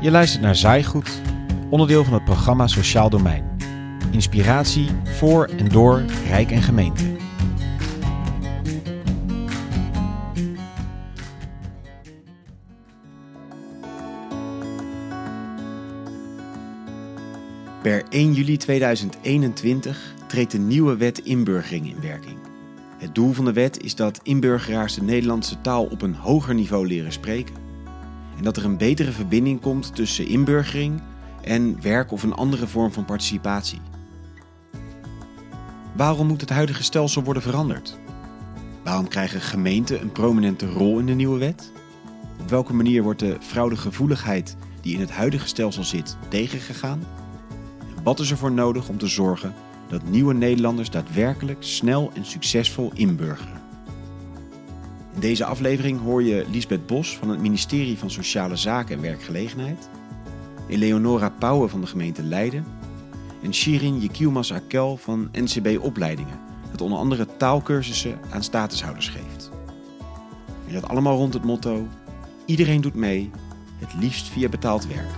Je luistert naar Zaaigoed, onderdeel van het programma Sociaal Domein. Inspiratie voor en door Rijk en Gemeente. Per 1 juli 2021 treedt de nieuwe wet inburgering in werking. Het doel van de wet is dat inburgeraars de Nederlandse taal op een hoger niveau leren spreken. En dat er een betere verbinding komt tussen inburgering en werk of een andere vorm van participatie. Waarom moet het huidige stelsel worden veranderd? Waarom krijgen gemeenten een prominente rol in de nieuwe wet? Op welke manier wordt de fraudegevoeligheid die in het huidige stelsel zit tegengegaan? En wat is er voor nodig om te zorgen dat nieuwe Nederlanders daadwerkelijk snel en succesvol inburgeren? In deze aflevering hoor je Liesbeth Bos van het ministerie van Sociale Zaken en Werkgelegenheid, Eleonora Pauwen van de gemeente Leiden en Shirin Yekielmas Akel van NCB Opleidingen, dat onder andere taalkursussen aan statushouders geeft. En dat allemaal rond het motto: iedereen doet mee, het liefst via betaald werk.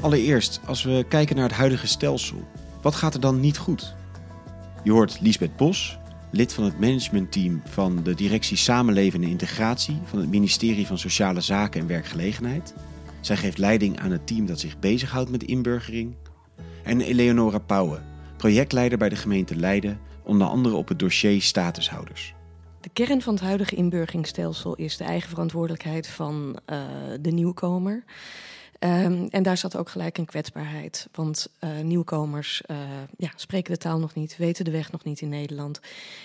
Allereerst, als we kijken naar het huidige stelsel, wat gaat er dan niet goed? Je hoort Liesbeth Bos, lid van het managementteam van de directie Samenleven en Integratie van het ministerie van Sociale Zaken en Werkgelegenheid. Zij geeft leiding aan het team dat zich bezighoudt met inburgering. En Eleonora Pauwen, projectleider bij de gemeente Leiden, onder andere op het dossier statushouders. De kern van het huidige inburgeringsstelsel is de eigen verantwoordelijkheid van uh, de nieuwkomer. Um, en daar zat ook gelijk een kwetsbaarheid. Want uh, nieuwkomers uh, ja, spreken de taal nog niet, weten de weg nog niet in Nederland.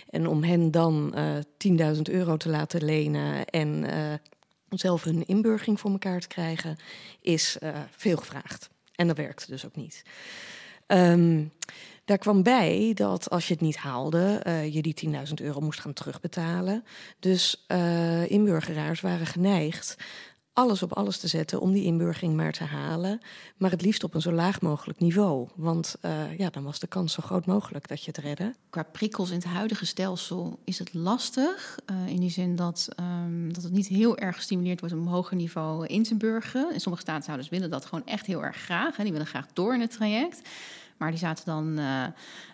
En om hen dan uh, 10.000 euro te laten lenen en zelf hun inburgering voor elkaar te krijgen, is veel gevraagd. En dat werkte dus ook niet. Um, daar kwam bij dat als je het niet haalde, je die 10.000 euro moest gaan terugbetalen. Dus inburgeraars waren geneigd alles op alles te zetten om die inburgering maar te halen. Maar het liefst op een zo laag mogelijk niveau. Want uh, ja, dan was de kans zo groot mogelijk dat je het redde. Qua prikkels in het huidige stelsel is het lastig. Uh, in die zin dat, um, dat het niet heel erg gestimuleerd wordt om hoger niveau in te burgeren. En sommige staatshouders willen dat gewoon echt heel erg graag. Hè. Die willen graag door in het traject. Maar die zaten dan uh,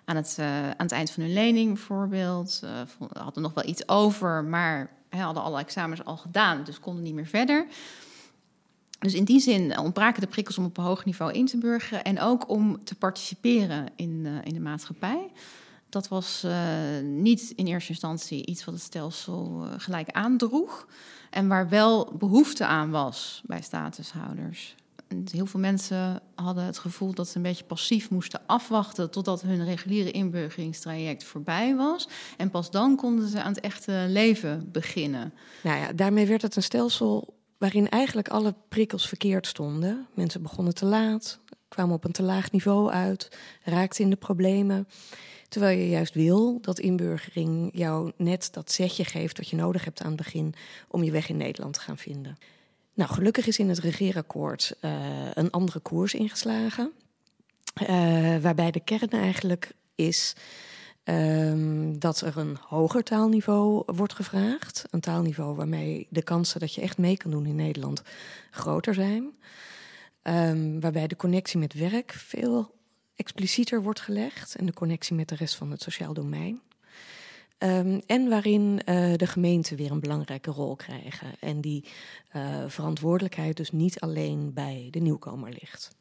aan, het, aan het eind van hun lening bijvoorbeeld. hadden nog wel iets over, maar hadden alle examens al gedaan, dus konden niet meer verder. Dus in die zin ontbraken de prikkels om op een hoog niveau in te burgeren en ook om te participeren in, uh, in de maatschappij. Dat was uh, niet in eerste instantie iets wat het stelsel uh, gelijk aandroeg en waar wel behoefte aan was bij statushouders. Heel veel mensen hadden het gevoel dat ze een beetje passief moesten afwachten totdat hun reguliere inburgeringstraject voorbij was. En pas dan konden ze aan het echte leven beginnen. Nou ja, daarmee werd het een stelsel waarin eigenlijk alle prikkels verkeerd stonden. Mensen begonnen te laat, kwamen op een te laag niveau uit, raakten in de problemen. Terwijl je juist wil dat inburgering jou net dat zetje geeft wat je nodig hebt aan het begin om je weg in Nederland te gaan vinden. Nou, gelukkig is in het regeerakkoord uh, een andere koers ingeslagen. Uh, waarbij de kern eigenlijk is um, dat er een hoger taalniveau wordt gevraagd. Een taalniveau waarmee de kansen dat je echt mee kan doen in Nederland groter zijn. Um, waarbij de connectie met werk veel explicieter wordt gelegd en de connectie met de rest van het sociaal domein. Um, en waarin uh, de gemeenten weer een belangrijke rol krijgen. En die uh, verantwoordelijkheid dus niet alleen bij de nieuwkomer ligt.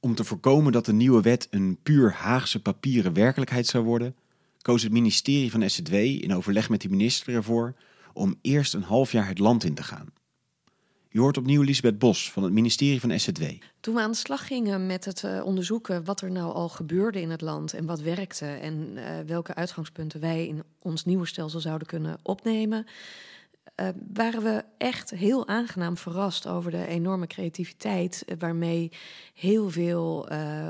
Om te voorkomen dat de nieuwe wet een puur Haagse papieren werkelijkheid zou worden, koos het ministerie van SZW in overleg met de minister ervoor om eerst een half jaar het land in te gaan. Je hoort opnieuw Lisbeth Bos van het ministerie van SZW. Toen we aan de slag gingen met het uh, onderzoeken wat er nou al gebeurde in het land en wat werkte en uh, welke uitgangspunten wij in ons nieuwe stelsel zouden kunnen opnemen, uh, waren we echt heel aangenaam verrast over de enorme creativiteit waarmee heel veel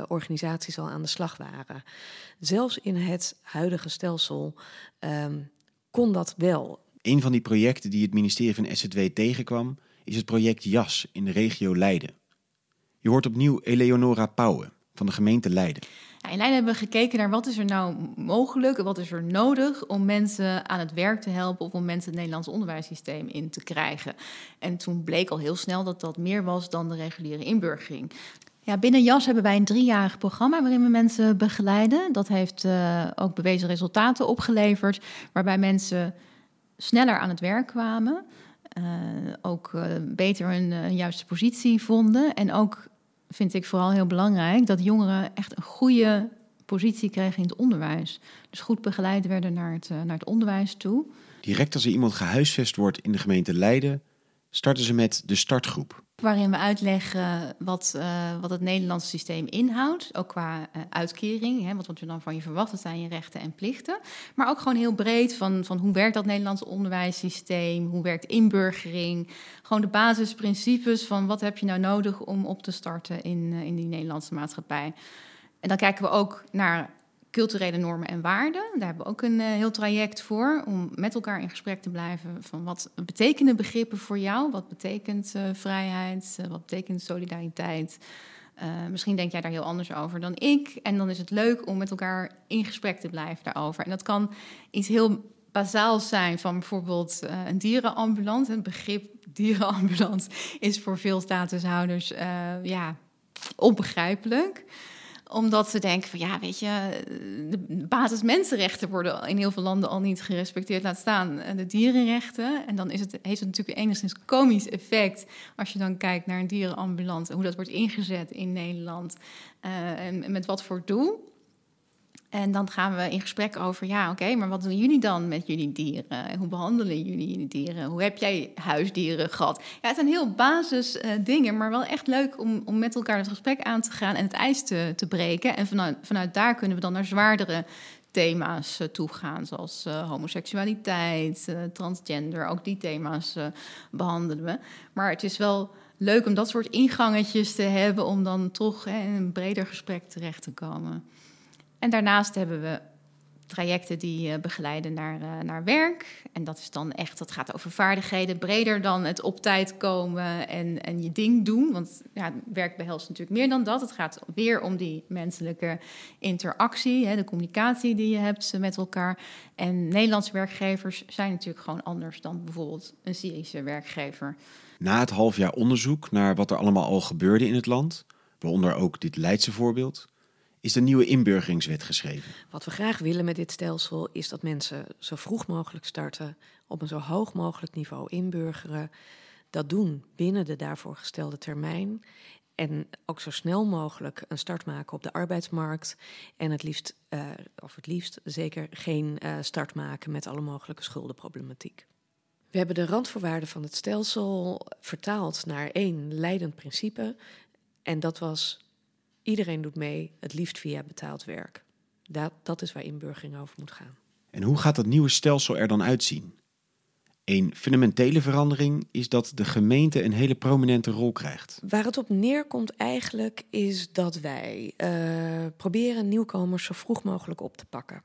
organisaties al aan de slag waren. Zelfs in het huidige stelsel um, kon dat wel. Een van die projecten die het ministerie van SZW tegenkwam is het project JAS in de regio Leiden. Je hoort opnieuw Eleonora Pauwen van de gemeente Leiden. In Leiden hebben we gekeken naar wat is er nou mogelijk, wat is er nodig om mensen aan het werk te helpen of om mensen het Nederlands onderwijssysteem in te krijgen. En toen bleek al heel snel dat dat meer was dan de reguliere inburgering. Ja, binnen JAS hebben wij een driejarig programma waarin we mensen begeleiden. Dat heeft uh, ook bewezen resultaten opgeleverd, waarbij mensen sneller aan het werk kwamen, ook uh, beter hun juiste positie vonden en ook vind ik vooral heel belangrijk dat jongeren echt een goede positie kregen in het onderwijs. Dus goed begeleid werden naar het, naar het onderwijs toe. Direct als er iemand gehuisvest wordt in de gemeente Leiden, starten ze met de startgroep. Waarin we uitleggen wat, uh, wat het Nederlandse systeem inhoudt. Ook qua uh, uitkering, hè, wat wordt er dan van je verwacht, wat zijn je rechten en plichten. Maar ook gewoon heel breed van, van hoe werkt dat Nederlandse onderwijssysteem, hoe werkt inburgering. Gewoon de basisprincipes van wat heb je nou nodig om op te starten in, uh, in die Nederlandse maatschappij. En dan kijken we ook naar culturele normen en waarden. Daar hebben we ook een uh, heel traject voor om met elkaar in gesprek te blijven van wat betekenen begrippen voor jou? Wat betekent uh, vrijheid? Uh, wat betekent solidariteit? misschien denk jij daar heel anders over dan ik. En dan is het leuk om met elkaar in gesprek te blijven daarover. En dat kan iets heel bazaals zijn van bijvoorbeeld een dierenambulance. Het begrip dierenambulance is voor veel statushouders ja, onbegrijpelijk omdat ze denken van ja, weet je, de basismensenrechten worden in heel veel landen al niet gerespecteerd, laat staan de dierenrechten. En dan is het, heeft het natuurlijk enigszins komisch effect als je dan kijkt naar een dierenambulance en hoe dat wordt ingezet in Nederland uh, en met wat voor doel. En dan gaan we in gesprek over, ja, oké, maar wat doen jullie dan met jullie dieren? Hoe behandelen jullie jullie dieren? Hoe heb jij huisdieren gehad? Ja, het zijn heel basis uh, dingen, maar wel echt leuk om, om met elkaar het gesprek aan te gaan en het ijs te, te breken. En vanuit, vanuit daar kunnen we dan naar zwaardere thema's uh, toe gaan, zoals uh, homoseksualiteit, transgender, ook die thema's behandelen we. Maar het is wel leuk om dat soort ingangetjes te hebben om dan toch in een breder gesprek terecht te komen. En daarnaast hebben we trajecten die uh, begeleiden naar, uh, naar werk. En dat is dan echt, dat gaat over vaardigheden breder dan het op tijd komen en, en je ding doen. Want ja, werk behelst natuurlijk meer dan dat. Het gaat weer om die menselijke interactie, hè, de communicatie die je hebt met elkaar. En Nederlandse werkgevers zijn natuurlijk gewoon anders dan bijvoorbeeld een Syrische werkgever. Na het half jaar onderzoek naar wat er allemaal al gebeurde in het land, waaronder ook dit Leidse voorbeeld is de nieuwe inburgeringswet geschreven. Wat we graag willen met dit stelsel is dat mensen zo vroeg mogelijk starten, op een zo hoog mogelijk niveau inburgeren. Dat doen binnen de daarvoor gestelde termijn. En ook zo snel mogelijk een start maken op de arbeidsmarkt. En het liefst, uh, of het liefst zeker geen uh, start maken met alle mogelijke schuldenproblematiek. We hebben de randvoorwaarden van het stelsel vertaald naar één leidend principe. En dat was Iedereen doet mee, het liefst via betaald werk. Dat, dat is waar inburgering over moet gaan. En hoe gaat dat nieuwe stelsel er dan uitzien? Een fundamentele verandering is dat de gemeente een hele prominente rol krijgt. Waar het op neerkomt eigenlijk is dat wij uh, proberen nieuwkomers zo vroeg mogelijk op te pakken.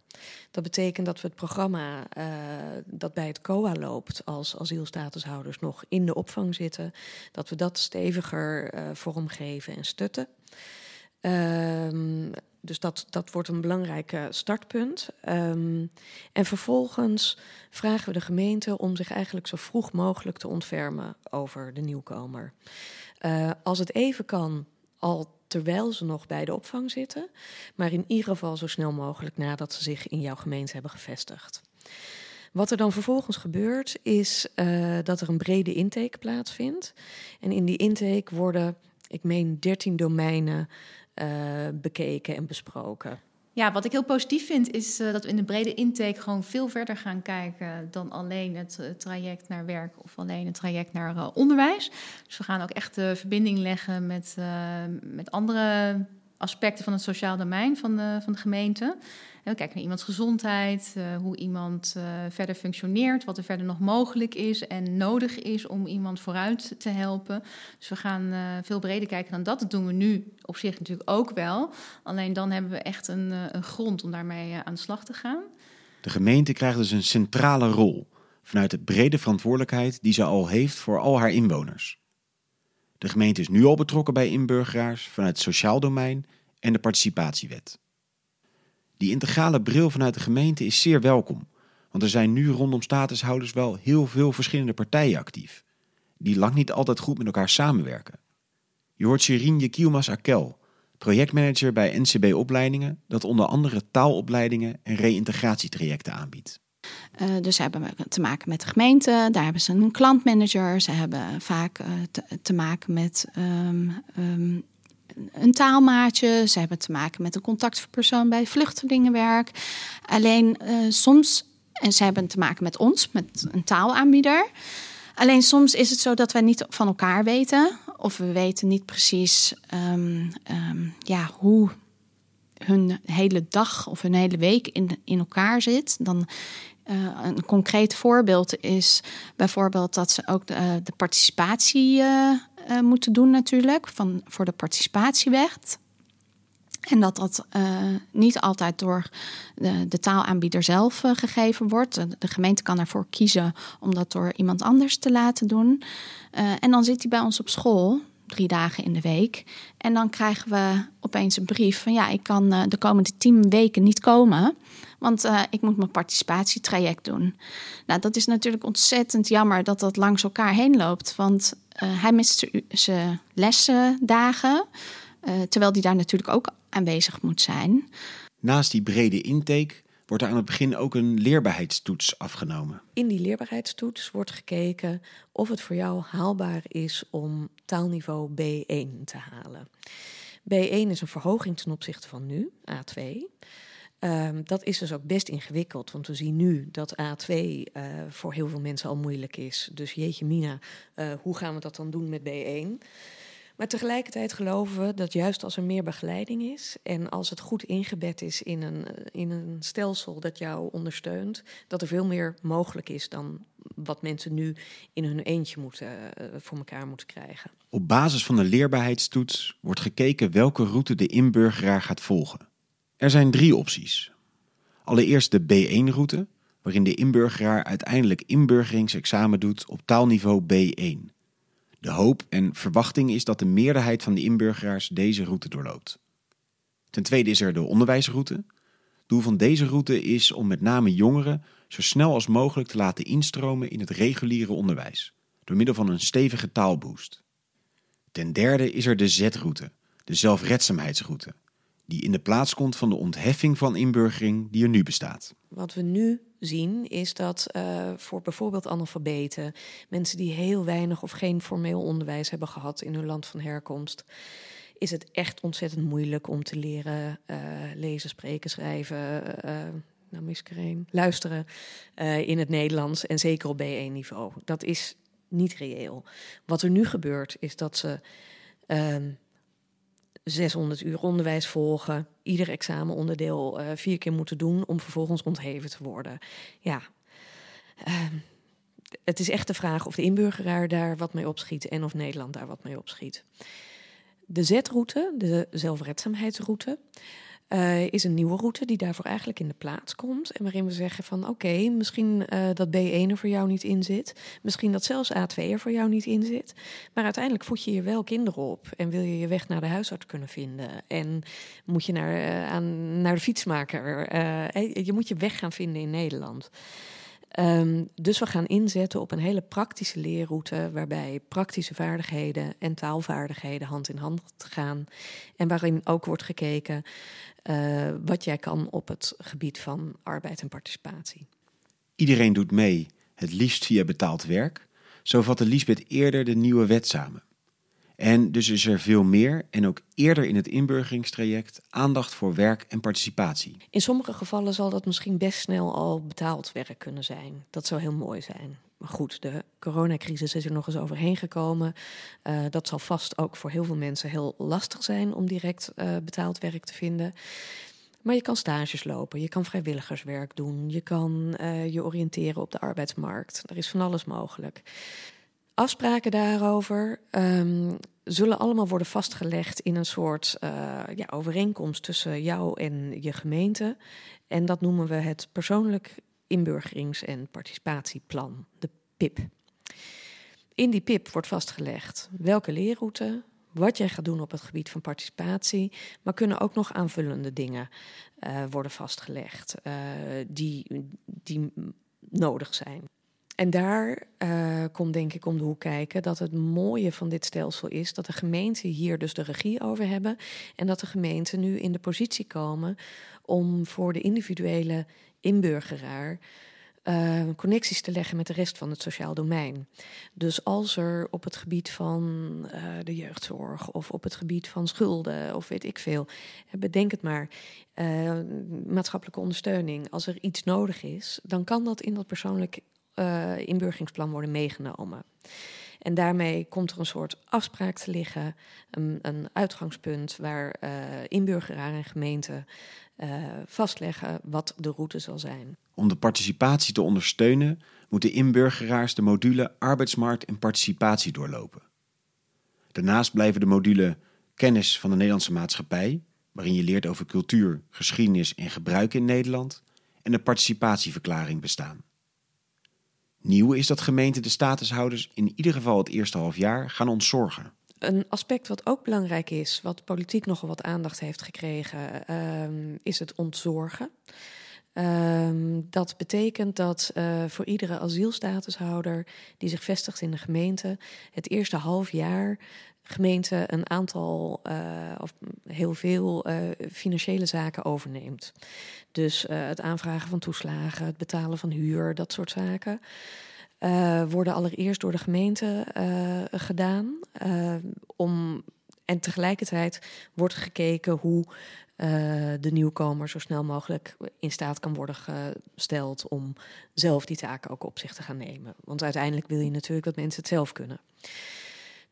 Dat betekent dat we het programma uh, dat bij het COA loopt als asielstatushouders nog in de opvang zitten, dat we dat steviger uh, vormgeven en stutten. Um, dus dat, dat wordt een belangrijk startpunt. Um, en vervolgens vragen we de gemeente om zich eigenlijk zo vroeg mogelijk te ontfermen over de nieuwkomer. Uh, als het even kan, al terwijl ze nog bij de opvang zitten, maar in ieder geval zo snel mogelijk nadat ze zich in jouw gemeente hebben gevestigd. Wat er dan vervolgens gebeurt, is uh, dat er een brede intake plaatsvindt. En in die intake worden, ik meen, 13 domeinen bekeken en besproken. Ja, wat ik heel positief vind is uh, dat we in de brede intake gewoon veel verder gaan kijken dan alleen het uh, traject naar werk of alleen het traject naar onderwijs. Dus we gaan ook echt de verbinding leggen met, met andere aspecten van het sociaal domein van de, van de gemeente. En we kijken naar iemands gezondheid, uh, hoe iemand uh, verder functioneert, wat er verder nog mogelijk is en nodig is om iemand vooruit te helpen. Dus we gaan uh, veel breder kijken dan dat. Dat doen we nu op zich natuurlijk ook wel. Alleen dan hebben we echt een, een grond om daarmee aan de slag te gaan. De gemeente krijgt dus een centrale rol vanuit de brede verantwoordelijkheid die ze al heeft voor al haar inwoners. De gemeente is nu al betrokken bij inburgeraars vanuit het sociaal domein en de participatiewet. Die integrale bril vanuit de gemeente is zeer welkom, want er zijn nu rondom statushouders wel heel veel verschillende partijen actief, die lang niet altijd goed met elkaar samenwerken. Je hoort Shirin Kielmas Akel, projectmanager bij NCB Opleidingen, dat onder andere taalopleidingen en reïntegratietrajecten aanbiedt. Uh, dus ze hebben te maken met de gemeente, daar hebben ze een klantmanager. Ze hebben vaak uh, te, maken met um, um, een taalmaatje. Ze hebben te maken met een contactpersoon bij vluchtelingenwerk. Alleen uh, soms, en ze hebben te maken met ons, met een taalaanbieder. Alleen soms is het zo dat wij niet van elkaar weten. Of we weten niet precies um, ja, hoe hun hele dag of hun hele week in, in elkaar zit. Dan uh, een concreet voorbeeld is bijvoorbeeld dat ze ook de, de participatie uh, moeten doen natuurlijk van, voor de participatiewet. En dat dat niet altijd door de, de taalaanbieder zelf gegeven wordt. De gemeente kan ervoor kiezen om dat door iemand anders te laten doen. en dan zit hij bij ons op school drie dagen in de week. En dan krijgen we opeens een brief van ja, ik kan de komende tien weken niet komen. Want uh, ik moet mijn participatietraject doen. Nou, dat is natuurlijk ontzettend jammer dat dat langs elkaar heen loopt. Want uh, hij mist zijn lessendagen. Uh, terwijl die daar natuurlijk ook aanwezig moet zijn. Naast die brede intake wordt er aan het begin ook een leerbaarheidstoets afgenomen. In die leerbaarheidstoets wordt gekeken of het voor jou haalbaar is om taalniveau B1 te halen. B1 is een verhoging ten opzichte van nu, A2. Um, dat is dus ook best ingewikkeld, want we zien nu dat A2 uh, eh, voor heel veel mensen al moeilijk is. Dus jeetje mina, uh, hoe gaan we dat dan doen met B1? Maar tegelijkertijd geloven we dat juist als er meer begeleiding is en als het goed ingebed is in een, eh, in een stelsel dat jou ondersteunt, dat er veel meer mogelijk is dan wat mensen nu in hun eentje moeten, uh, voor elkaar moeten krijgen. Op basis van de leerbaarheidstoets wordt gekeken welke route de inburgeraar gaat volgen. Er zijn drie opties. Allereerst de B1-route, waarin de inburgeraar uiteindelijk inburgeringsexamen doet op taalniveau B1. De hoop en verwachting is dat de meerderheid van de inburgeraars deze route doorloopt. Ten tweede is er de onderwijsroute. Doel van deze route is om met name jongeren zo snel als mogelijk te laten instromen in het reguliere onderwijs, door middel van een stevige taalboost. Ten derde is er de Z-route, de zelfredzaamheidsroute die in de plaats komt van de ontheffing van inburgering die er nu bestaat. Wat we nu zien is dat uh, voor bijvoorbeeld analfabeten, mensen die heel weinig of geen formeel onderwijs hebben gehad in hun land van herkomst, is het echt ontzettend moeilijk om te leren uh, lezen, spreken, schrijven. Uh, nou, mis luisteren in het Nederlands en zeker op B1-niveau. Dat is niet reëel. Wat er nu gebeurt is dat ze ehm, 600 uur onderwijs volgen, ieder examenonderdeel uh, vier keer moeten doen om vervolgens ontheven te worden. Ja, uh, het is echt de vraag of de inburgeraar daar wat mee opschiet en of Nederland daar wat mee opschiet. De Z-route, de zelfredzaamheidsroute, uh, is een nieuwe route die daarvoor eigenlijk in de plaats komt. En waarin we zeggen van oké, misschien uh, dat B1 er voor jou niet in zit. Misschien dat zelfs A2 er voor jou niet in zit. Maar uiteindelijk voed je je wel kinderen op. En wil je je weg naar de huisarts kunnen vinden. En moet je naar, uh, aan, naar de fietsmaker. je moet je weg gaan vinden in Nederland. Um, dus we gaan inzetten op een hele praktische leerroute, waarbij praktische vaardigheden en taalvaardigheden hand in hand gaan. En waarin ook wordt gekeken uh, wat jij kan op het gebied van arbeid en participatie. Iedereen doet mee, het liefst via betaald werk. Zo vatte Liesbeth eerder de nieuwe wet samen. En dus is er veel meer en ook eerder in het inburgeringstraject aandacht voor werk en participatie. In sommige gevallen zal dat misschien best snel al betaald werk kunnen zijn. Dat zou heel mooi zijn. Maar goed, de coronacrisis is er nog eens overheen gekomen. Uh, dat zal vast ook voor heel veel mensen heel lastig zijn om direct uh, betaald werk te vinden. Maar je kan stages lopen, je kan vrijwilligerswerk doen, je kan uh, je oriënteren op de arbeidsmarkt. Er is van alles mogelijk. Afspraken daarover um, zullen allemaal worden vastgelegd in een soort uh, ja, overeenkomst tussen jou en je gemeente. En dat noemen we het persoonlijk inburgerings- en participatieplan, de PIP. In die PIP wordt vastgelegd welke leerroute, wat jij gaat doen op het gebied van participatie, maar kunnen ook nog aanvullende dingen uh, worden vastgelegd uh, die, die nodig zijn. En daar uh, komt denk ik om de hoek kijken dat het mooie van dit stelsel is dat de gemeenten hier dus de regie over hebben en dat de gemeenten nu in de positie komen om voor de individuele inburgeraar uh, connecties te leggen met de rest van het sociaal domein. Dus als er op het gebied van uh, de jeugdzorg of op het gebied van schulden of weet ik veel, bedenk het maar, uh, maatschappelijke ondersteuning, als er iets nodig is, dan kan dat in dat persoonlijk inburgeringsplan worden meegenomen. En daarmee komt er een soort afspraak te liggen, een, uitgangspunt waar uh, inburgeraar en gemeente uh, vastleggen wat de route zal zijn. Om de participatie te ondersteunen, moeten inburgeraars de module arbeidsmarkt en participatie doorlopen. Daarnaast blijven de module kennis van de Nederlandse maatschappij, waarin je leert over cultuur, geschiedenis en gebruik in Nederland, en de participatieverklaring bestaan. Nieuw is dat gemeenten de statushouders in ieder geval het eerste half jaar gaan ontzorgen. Een aspect wat ook belangrijk is, wat politiek nogal wat aandacht heeft gekregen, uh, is het ontzorgen. Uh, dat betekent dat uh, voor iedere asielstatushouder die zich vestigt in de gemeente, het eerste half jaar gemeente een aantal uh, of heel veel uh, financiële zaken overneemt. Dus uh, het aanvragen van toeslagen, het betalen van huur, dat soort zaken. worden allereerst door de gemeente gedaan. om, en tegelijkertijd wordt gekeken hoe de nieuwkomer zo snel mogelijk in staat kan worden gesteld om zelf die taken ook op zich te gaan nemen. Want uiteindelijk wil je natuurlijk dat mensen het zelf kunnen.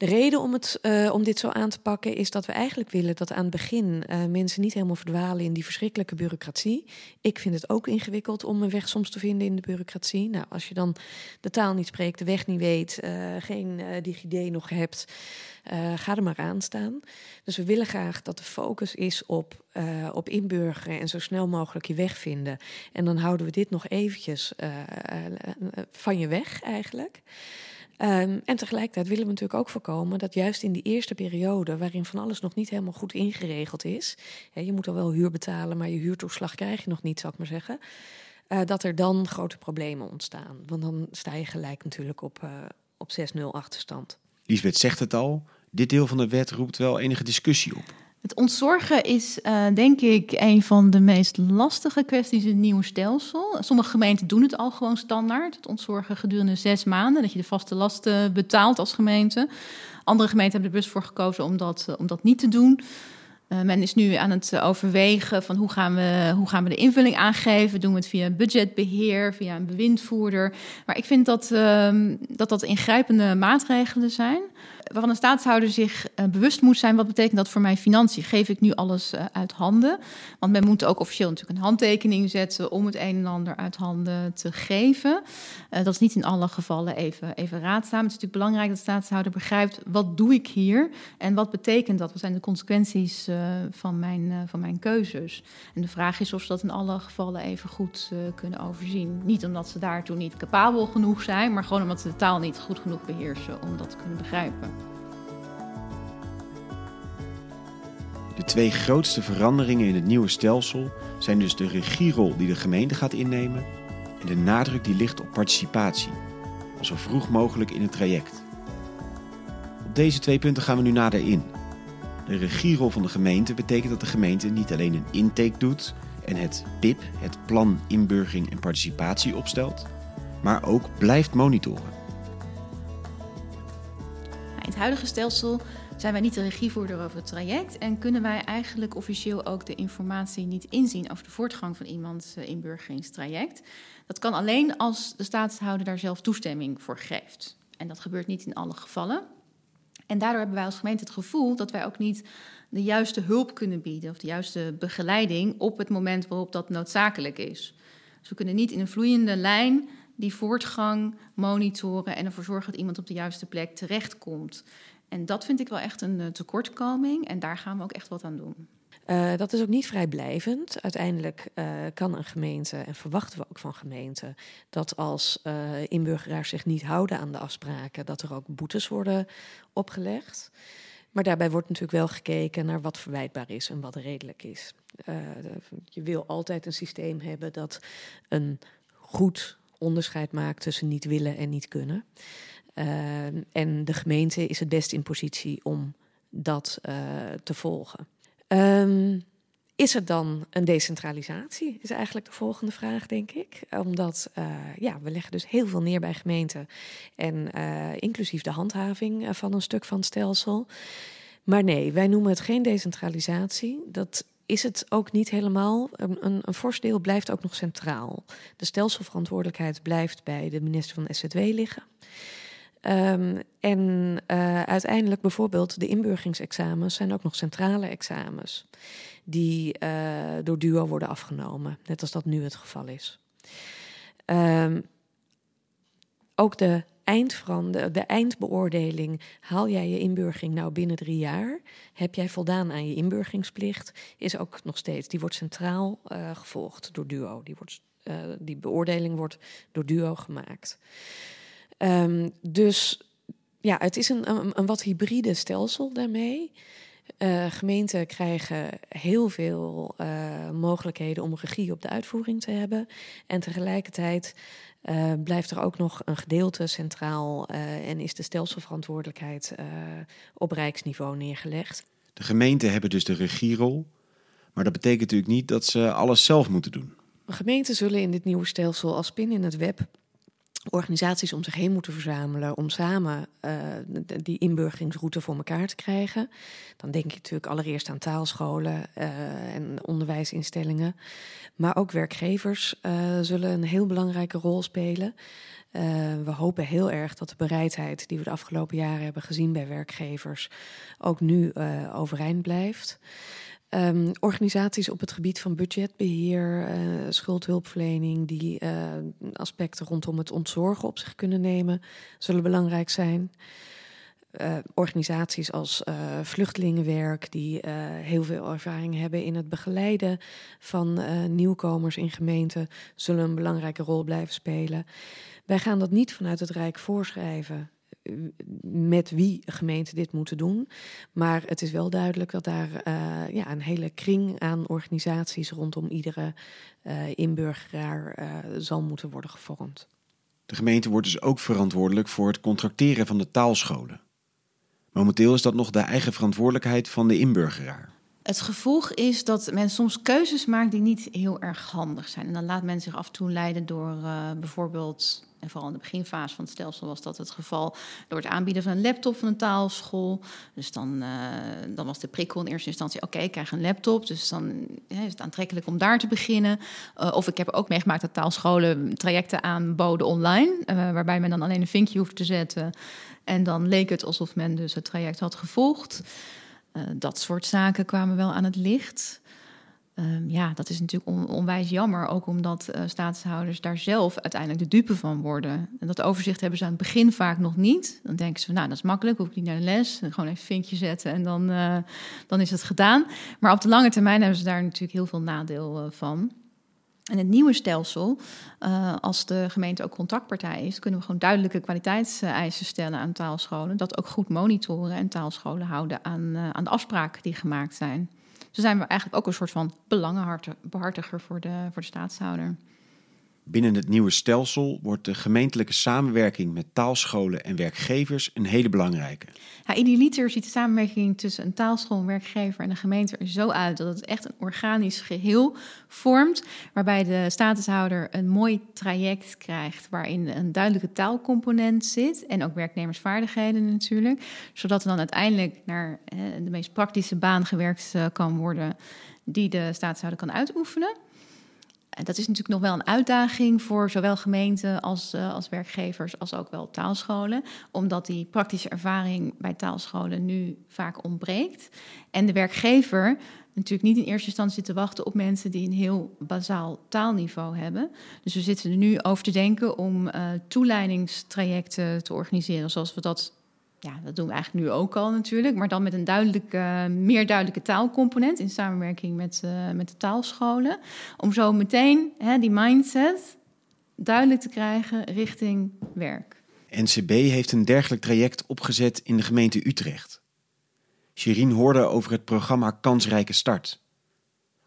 De reden om, het, uh, om dit zo aan te pakken is dat we eigenlijk willen dat aan het begin uh, mensen niet helemaal verdwalen in die verschrikkelijke bureaucratie. Ik vind het ook ingewikkeld om een weg soms te vinden in de bureaucratie. Nou, als je dan de taal niet spreekt, de weg niet weet, uh, geen DigiD nog hebt, ga er maar aan staan. Dus we willen graag dat de focus is op, op inburgeren en zo snel mogelijk je weg vinden. En dan houden we dit nog eventjes van je weg eigenlijk. Um, en tegelijkertijd willen we natuurlijk ook voorkomen dat juist in die eerste periode, waarin van alles nog niet helemaal goed ingeregeld is, je moet al wel huur betalen, maar je huurtoeslag krijg je nog niet, zal ik maar zeggen, uh, dat er dan grote problemen ontstaan. Want dan sta je gelijk natuurlijk op, uh, op 6-0 achterstand. Lisbeth zegt het al, dit deel van de wet roept wel enige discussie op. Het ontzorgen is uh, denk ik een van de meest lastige kwesties in het nieuwe stelsel. Sommige gemeenten doen het al gewoon standaard. Het ontzorgen gedurende zes maanden, dat je de vaste lasten betaalt als gemeente. Andere gemeenten hebben er bewust voor gekozen om dat, uh, om dat niet te doen. Uh, men is nu aan het overwegen van hoe gaan, we, hoe gaan we de invulling aangeven. Doen we het via budgetbeheer, via een bewindvoerder. Maar ik vind dat uh, dat, dat ingrijpende maatregelen zijn waarvan een staatshouder zich uh, bewust moet zijn... wat betekent dat voor mijn financiën? Geef ik nu alles uit handen? Want men moet ook officieel natuurlijk een handtekening zetten... om het een en ander uit handen te geven. Dat is niet in alle gevallen even, even raadzaam. Het is natuurlijk belangrijk dat de staatshouder begrijpt... wat doe ik hier en wat betekent dat? Wat zijn de consequenties van, mijn, van mijn keuzes? En de vraag is of ze dat in alle gevallen even goed kunnen overzien. Niet omdat ze daartoe niet capabel genoeg zijn... maar gewoon omdat ze de taal niet goed genoeg beheersen om dat te kunnen begrijpen. De twee grootste veranderingen in het nieuwe stelsel zijn dus de regierol die de gemeente gaat innemen en de nadruk die ligt op participatie, zo vroeg mogelijk in het traject. Op deze twee punten gaan we nu nader in. De regierol van de gemeente betekent dat de gemeente niet alleen een intake doet en het PIP, het Plan Inburgering en Participatie, opstelt, maar ook blijft monitoren. In het huidige stelsel zijn wij niet de regievoerder over het traject en kunnen wij eigenlijk officieel ook de informatie niet inzien over de voortgang van iemands uh, inburgeringstraject. Dat kan alleen als de staatshouder daar zelf toestemming voor geeft. En dat gebeurt niet in alle gevallen. En daardoor hebben wij als gemeente het gevoel dat wij ook niet de juiste hulp kunnen bieden of de juiste begeleiding op het moment waarop dat noodzakelijk is. Dus we kunnen niet in een vloeiende lijn die voortgang monitoren en ervoor zorgen dat iemand op de juiste plek terechtkomt. En dat vind ik wel echt een uh, tekortkoming en daar gaan we ook echt wat aan doen. Uh, dat is ook niet vrijblijvend. Uiteindelijk uh, kan een gemeente, en verwachten we ook van gemeenten, dat als uh, inburgeraars zich niet houden aan de afspraken, dat er ook boetes worden opgelegd. Maar daarbij wordt natuurlijk wel gekeken naar wat verwijtbaar is en wat redelijk is. Je wil altijd een systeem hebben dat een goed onderscheid maakt tussen niet willen en niet kunnen. En de gemeente is het best in positie om dat te volgen. Um, is er dan een decentralisatie? Is eigenlijk de volgende vraag, denk ik. Omdat uh, ja, we leggen dus heel veel neer bij gemeenten. En uh, inclusief de handhaving van een stuk van het stelsel. Maar nee, wij noemen het geen decentralisatie. Dat is het ook niet helemaal. Een, een, een fors deel blijft ook nog centraal. De stelselverantwoordelijkheid blijft bij de minister van SZW liggen. Um, en uh, uiteindelijk bijvoorbeeld de inburgeringsexamens zijn ook nog centrale examens die uh, door DUO worden afgenomen, net als dat nu het geval is. Um, ook de, eindverande, de eindbeoordeling, haal jij je inburgering nou binnen drie jaar? Heb jij voldaan aan je inburgeringsplicht? Is ook nog steeds, die wordt centraal uh, gevolgd door DUO. Die, wordt, die beoordeling wordt door DUO gemaakt. Um, dus ja, het is een, een, een wat hybride stelsel daarmee. Uh, gemeenten krijgen heel veel uh, mogelijkheden om regie op de uitvoering te hebben. En tegelijkertijd uh, blijft er ook nog een gedeelte centraal en is de stelselverantwoordelijkheid op rijksniveau neergelegd. De gemeenten hebben dus de regierol, maar dat betekent natuurlijk niet dat ze alles zelf moeten doen. Gemeenten zullen in dit nieuwe stelsel als pin in het web organisaties om zich heen moeten verzamelen om samen uh, die inburgeringsroute voor elkaar te krijgen. Dan denk je natuurlijk allereerst aan taalscholen uh, en onderwijsinstellingen. Maar ook werkgevers uh, zullen een heel belangrijke rol spelen. we hopen heel erg dat de bereidheid die we de afgelopen jaren hebben gezien bij werkgevers ook nu overeind blijft. Um, organisaties op het gebied van budgetbeheer, uh, schuldhulpverlening, die uh, aspecten rondom het ontzorgen op zich kunnen nemen, zullen belangrijk zijn. Uh, organisaties als vluchtelingenwerk, die heel veel ervaring hebben in het begeleiden van nieuwkomers in gemeenten, zullen een belangrijke rol blijven spelen. Wij gaan dat niet vanuit het Rijk voorschrijven met wie gemeenten dit moeten doen. Maar het is wel duidelijk dat daar uh, ja, een hele kring aan organisaties rondom iedere uh, inburgeraar uh, zal moeten worden gevormd. De gemeente wordt dus ook verantwoordelijk voor het contracteren van de taalscholen. Momenteel is dat nog de eigen verantwoordelijkheid van de inburgeraar. Het gevolg is dat men soms keuzes maakt die niet heel erg handig zijn. En dan laat men zich af en toe leiden door uh, bijvoorbeeld en vooral in de beginfase van het stelsel was dat het geval door het aanbieden van een laptop van een taalschool. Dus dan, uh, dan was de prikkel in eerste instantie: oké, ik krijg een laptop. Dus dan is het aantrekkelijk om daar te beginnen. Uh, of ik heb ook meegemaakt dat taalscholen trajecten aanboden online, uh, waarbij men dan alleen een vinkje hoeft te zetten. En dan leek het alsof men dus het traject had gevolgd. dat soort zaken kwamen wel aan het licht. Um, ja, dat is natuurlijk on, onwijs jammer. Ook omdat uh, staatshouders daar zelf uiteindelijk de dupe van worden. En dat overzicht hebben ze aan het begin vaak nog niet. Dan denken ze van, nou, dat is makkelijk. Hoef ik niet naar de les. gewoon even een vinkje zetten en dan, uh, dan is het gedaan. Maar op de lange termijn hebben ze daar natuurlijk heel veel nadeel uh, van. En het nieuwe stelsel, als de gemeente ook contactpartij is, kunnen we gewoon duidelijke kwaliteitseisen stellen aan taalscholen. Dat ook goed monitoren en taalscholen houden aan, aan de afspraken die gemaakt zijn. Zo zijn we eigenlijk ook een soort van belangenbehartiger voor de, voor de staatshouder. Binnen het nieuwe stelsel wordt de gemeentelijke samenwerking met taalscholen en werkgevers een hele belangrijke. Ja, idealiter ziet de samenwerking tussen een taalschool, een werkgever en een gemeente er zo uit dat het echt een organisch geheel vormt, waarbij de statushouder een mooi traject krijgt waarin een duidelijke taalcomponent zit en ook werknemersvaardigheden natuurlijk, zodat er dan uiteindelijk naar de meest praktische baan gewerkt eh, kan worden die de statushouder kan uitoefenen dat is natuurlijk nog wel een uitdaging voor zowel gemeenten als, uh, als werkgevers, als ook wel taalscholen, omdat die praktische ervaring bij taalscholen nu vaak ontbreekt. En de werkgever natuurlijk niet in eerste instantie te wachten op mensen die een heel bazaal taalniveau hebben. Dus we zitten er nu over te denken om uh, toeleidingstrajecten te organiseren, zoals we dat ja, dat doen we eigenlijk nu ook al natuurlijk, maar dan met een duidelijke, meer duidelijke taalcomponent in samenwerking met, uh, met de taalscholen. Om zo meteen hè, die mindset duidelijk te krijgen richting werk. NCB heeft een dergelijk traject opgezet in de gemeente Utrecht. Shirin hoorde over het programma Kansrijke Start.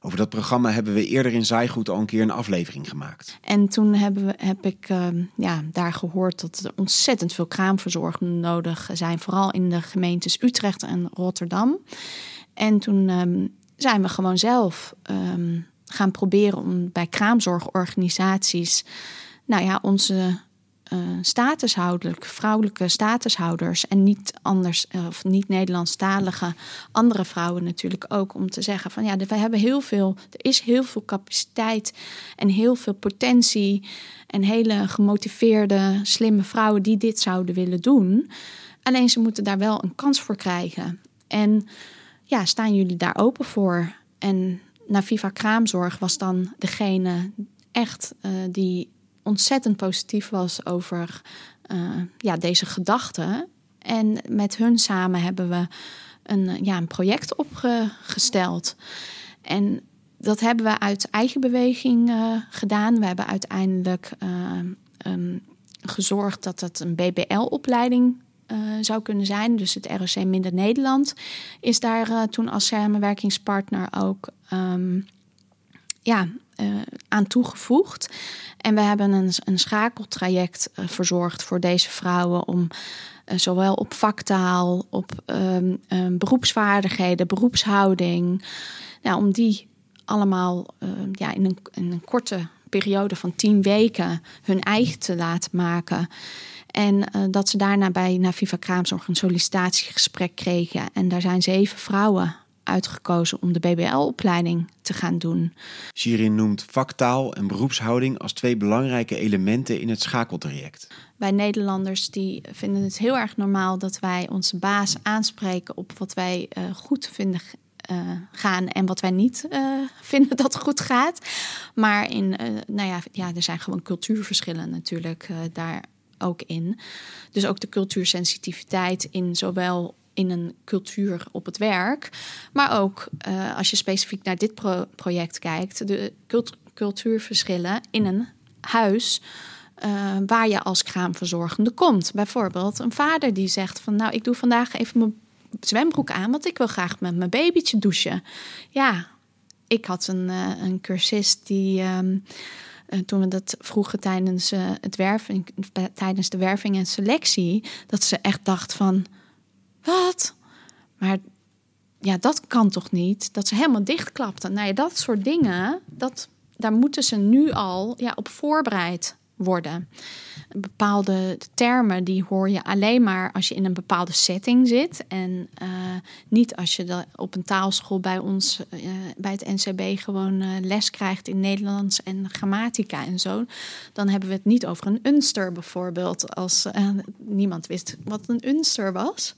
Over dat programma hebben we eerder in Zaaigoed al een keer een aflevering gemaakt. En toen hebben we, heb ik ehm, ja, daar gehoord dat er ontzettend veel kraamverzorgingen nodig zijn. Vooral in de gemeentes Utrecht en Rotterdam. En toen ehm, zijn we gewoon zelf ehm, gaan proberen om bij kraamzorgorganisaties... nou ja, onze uh, statushoudelijk, vrouwelijke statushouders en niet anders of niet Nederlandstalige andere vrouwen natuurlijk ook om te zeggen van ja, we hebben heel veel, er is heel veel capaciteit en heel veel potentie en hele gemotiveerde, slimme vrouwen die dit zouden willen doen. Alleen ze moeten daar wel een kans voor krijgen. En ja, staan jullie daar open voor? En Naviva Kraamzorg was dan degene echt uh, die ontzettend positief was over uh, ja, deze gedachten. En met hun samen hebben we een, ja, een project opgesteld. En dat hebben we uit eigen beweging uh, gedaan. We hebben uiteindelijk um, gezorgd dat het een BBL-opleiding zou kunnen zijn. Dus het ROC Minder Nederland is daar toen als samenwerkingspartner ook um, ja, aan toegevoegd. En we hebben een, een schakeltraject uh, verzorgd voor deze vrouwen om uh, zowel op vaktaal, op um, um, beroepsvaardigheden, beroepshouding, nou, om die allemaal uh, ja, in, een, een korte periode van tien weken hun eigen te laten maken. En dat ze daarna bij Naviva Kraamzorg een sollicitatiegesprek kregen. En daar zijn zeven vrouwen uitgekozen om de BBL-opleiding te gaan doen. Shirin noemt vaktaal en beroepshouding als twee belangrijke elementen in het schakeltraject. Wij Nederlanders die vinden het heel erg normaal dat wij onze baas aanspreken op wat wij uh, goed vinden uh, gaan en wat wij niet uh, vinden dat goed gaat. Maar in, uh, nou ja, ja, er zijn gewoon cultuurverschillen natuurlijk daar ook in. Dus ook de cultuursensitiviteit in zowel in een cultuur op het werk. Maar ook uh, als je specifiek naar dit pro project kijkt, de cult cultuurverschillen in een huis. Uh, waar je als kraamverzorgende komt. Bijvoorbeeld een vader die zegt van nou ik doe vandaag even mijn zwembroek aan, want ik wil graag met mijn babytje douchen. Ja, ik had een, uh, een cursist die uh, toen we dat vroegen tijdens het werving, tijdens de werving en selectie, dat ze echt dacht van wat? Maar ja, dat kan toch niet? Dat ze helemaal dichtklapten. Nou ja, dat soort dingen, dat, daar moeten ze nu al ja, op voorbereid worden. Bepaalde termen die hoor je alleen maar als je in een bepaalde setting zit. En uh, niet als je op een taalschool bij ons, uh, bij het NCB, gewoon uh, les krijgt in Nederlands en grammatica en zo. Dan hebben we het niet over een unster bijvoorbeeld. Als niemand wist wat een unster was.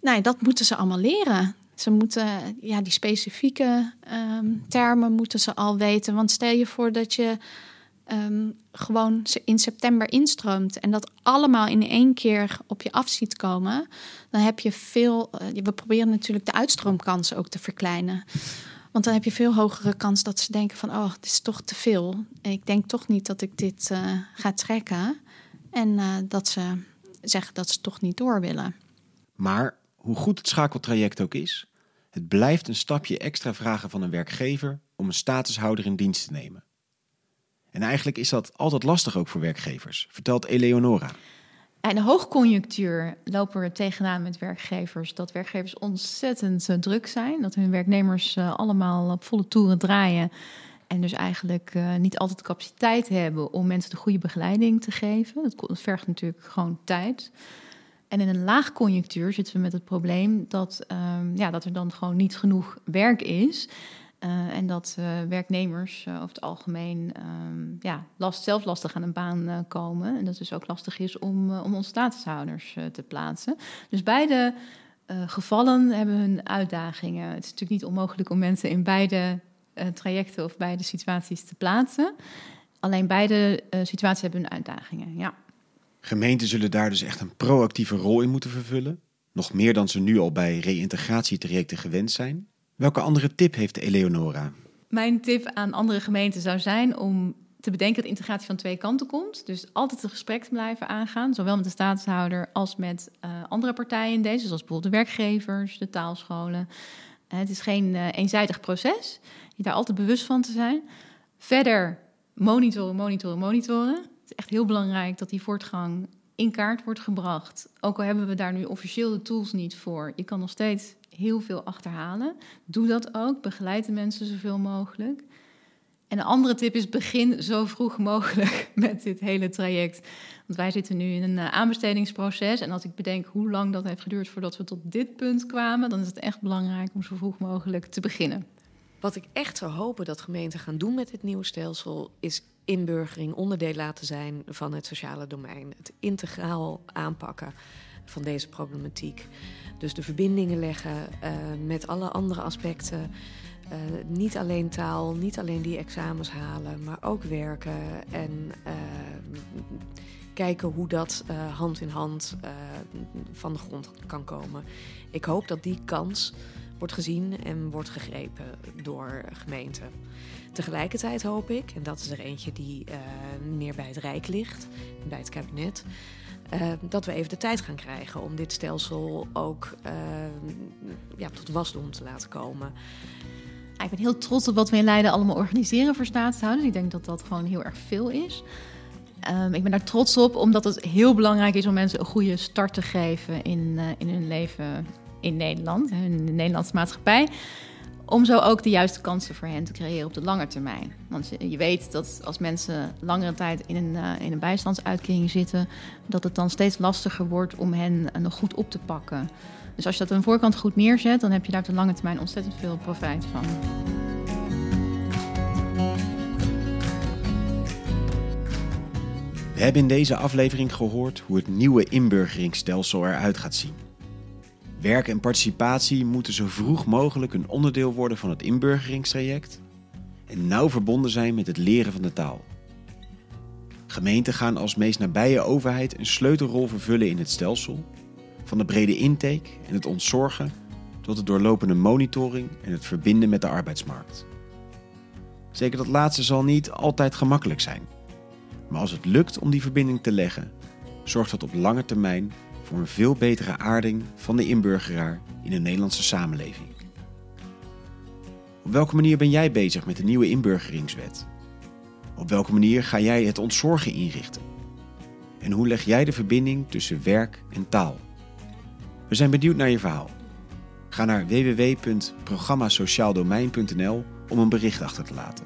Nou, dat moeten ze allemaal leren. Ze moeten, ja, die specifieke um, termen moeten ze al weten. Want stel je voor dat je um, gewoon in september instroomt en dat allemaal in één keer op je af ziet komen, dan heb je veel. Uh, we proberen natuurlijk de uitstroomkansen ook te verkleinen. Want dan heb je veel hogere kans dat ze denken van, oh, dit is toch te veel. Ik denk toch niet dat ik dit uh, ga trekken. En uh, dat ze zeggen dat ze toch niet door willen. Maar hoe goed het schakeltraject ook is, het blijft een stapje extra vragen van een werkgever om een statushouder in dienst te nemen. En eigenlijk is dat altijd lastig ook voor werkgevers, vertelt Eleonora. In de hoogconjunctuur lopen we tegenaan met werkgevers dat werkgevers ontzettend uh, druk zijn. Dat hun werknemers uh, allemaal op volle toeren draaien. En dus eigenlijk uh, niet altijd capaciteit hebben om mensen de goede begeleiding te geven. Dat vergt natuurlijk gewoon tijd. En in een laagconjunctuur zitten we met het probleem dat, um, ja, dat er dan gewoon niet genoeg werk is. Uh, en dat uh, werknemers uh, over het algemeen um, ja, last, zelf lastig aan een baan komen. En dat het dus ook lastig is om, om onze statushouders te plaatsen. Dus beide gevallen hebben hun uitdagingen. Het is natuurlijk niet onmogelijk om mensen in beide trajecten of beide situaties te plaatsen. Alleen beide situaties hebben hun uitdagingen, ja. Gemeenten zullen daar dus echt een proactieve rol in moeten vervullen. Nog meer dan ze nu al bij reïntegratietrajecten gewend zijn. Welke andere tip heeft Eleonora? Mijn tip aan andere gemeenten zou zijn om te bedenken dat integratie van twee kanten komt. Dus altijd een gesprek te blijven aangaan, zowel met de staatshouder als met uh, andere partijen in deze, zoals bijvoorbeeld de werkgevers, de taalscholen. Uh, het is geen uh, eenzijdig proces. Je daar altijd bewust van te zijn. Verder monitoren, monitoren, monitoren. Het is echt heel belangrijk dat die voortgang in kaart wordt gebracht. Ook al hebben we daar nu officieel de tools niet voor. Je kan nog steeds heel veel achterhalen. Doe dat ook. Begeleid de mensen zoveel mogelijk. En een andere tip is: begin zo vroeg mogelijk met dit hele traject. Want wij zitten nu in een eh, aanbestedingsproces. En als ik bedenk hoe lang dat heeft geduurd voordat we tot dit punt kwamen, dan is het echt belangrijk om zo vroeg mogelijk te beginnen. Wat ik echt zou hopen dat gemeenten gaan doen met dit nieuwe stelsel, is inburgering onderdeel laten zijn van het sociale domein. Het integraal aanpakken van deze problematiek. Dus de verbindingen leggen uh, met alle andere aspecten. Uh, niet alleen taal, niet alleen die examens halen, maar ook werken en uh, kijken hoe dat hand in hand van de grond kan komen. Ik hoop dat die kans wordt gezien en wordt gegrepen door gemeenten. Tegelijkertijd hoop ik, en dat is er eentje die meer bij het Rijk ligt, bij het kabinet, uh, dat we even de tijd gaan krijgen om dit stelsel ook uh, ja, tot wasdom te laten komen. Ik ben heel trots op wat we in Leiden allemaal organiseren voor staatshouders. Ik denk dat dat gewoon heel erg veel is. Um, ik ben daar trots op, omdat het heel belangrijk is om mensen een goede start te geven in, in hun leven in Nederland, in de Nederlandse maatschappij. Om zo ook de juiste kansen voor hen te creëren op de lange termijn. Want je weet dat als mensen langere tijd in een, uh, in een bijstandsuitkering zitten, dat het dan steeds lastiger wordt om hen uh, nog goed op te pakken. Dus als je dat aan de voorkant goed neerzet, dan heb je daar op de lange termijn ontzettend veel profijt van. We hebben in deze aflevering gehoord hoe het nieuwe inburgeringsstelsel eruit gaat zien. Werk en participatie moeten zo vroeg mogelijk een onderdeel worden van het inburgeringstraject en nauw verbonden zijn met het leren van de taal. Gemeenten gaan als meest nabije overheid een sleutelrol vervullen in het stelsel, van de brede intake en het ontzorgen tot de doorlopende monitoring en het verbinden met de arbeidsmarkt. Zeker dat laatste zal niet altijd gemakkelijk zijn, maar als het lukt om die verbinding te leggen, zorgt dat op lange termijn voor een veel betere aarding van de inburgeraar in de Nederlandse samenleving. Op welke manier ben jij bezig met de nieuwe inburgeringswet? Op welke manier ga jij het ontzorgen inrichten? En hoe leg jij de verbinding tussen werk en taal? We zijn benieuwd naar je verhaal. Ga naar www.programmasociaaldomein.nl om een bericht achter te laten.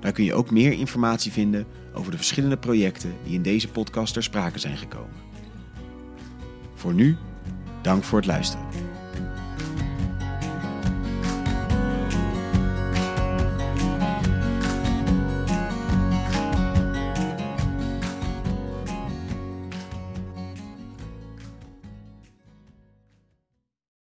Daar kun je ook meer informatie vinden over de verschillende projecten die in deze podcast ter sprake zijn gekomen. Voor nu, dank voor het luisteren.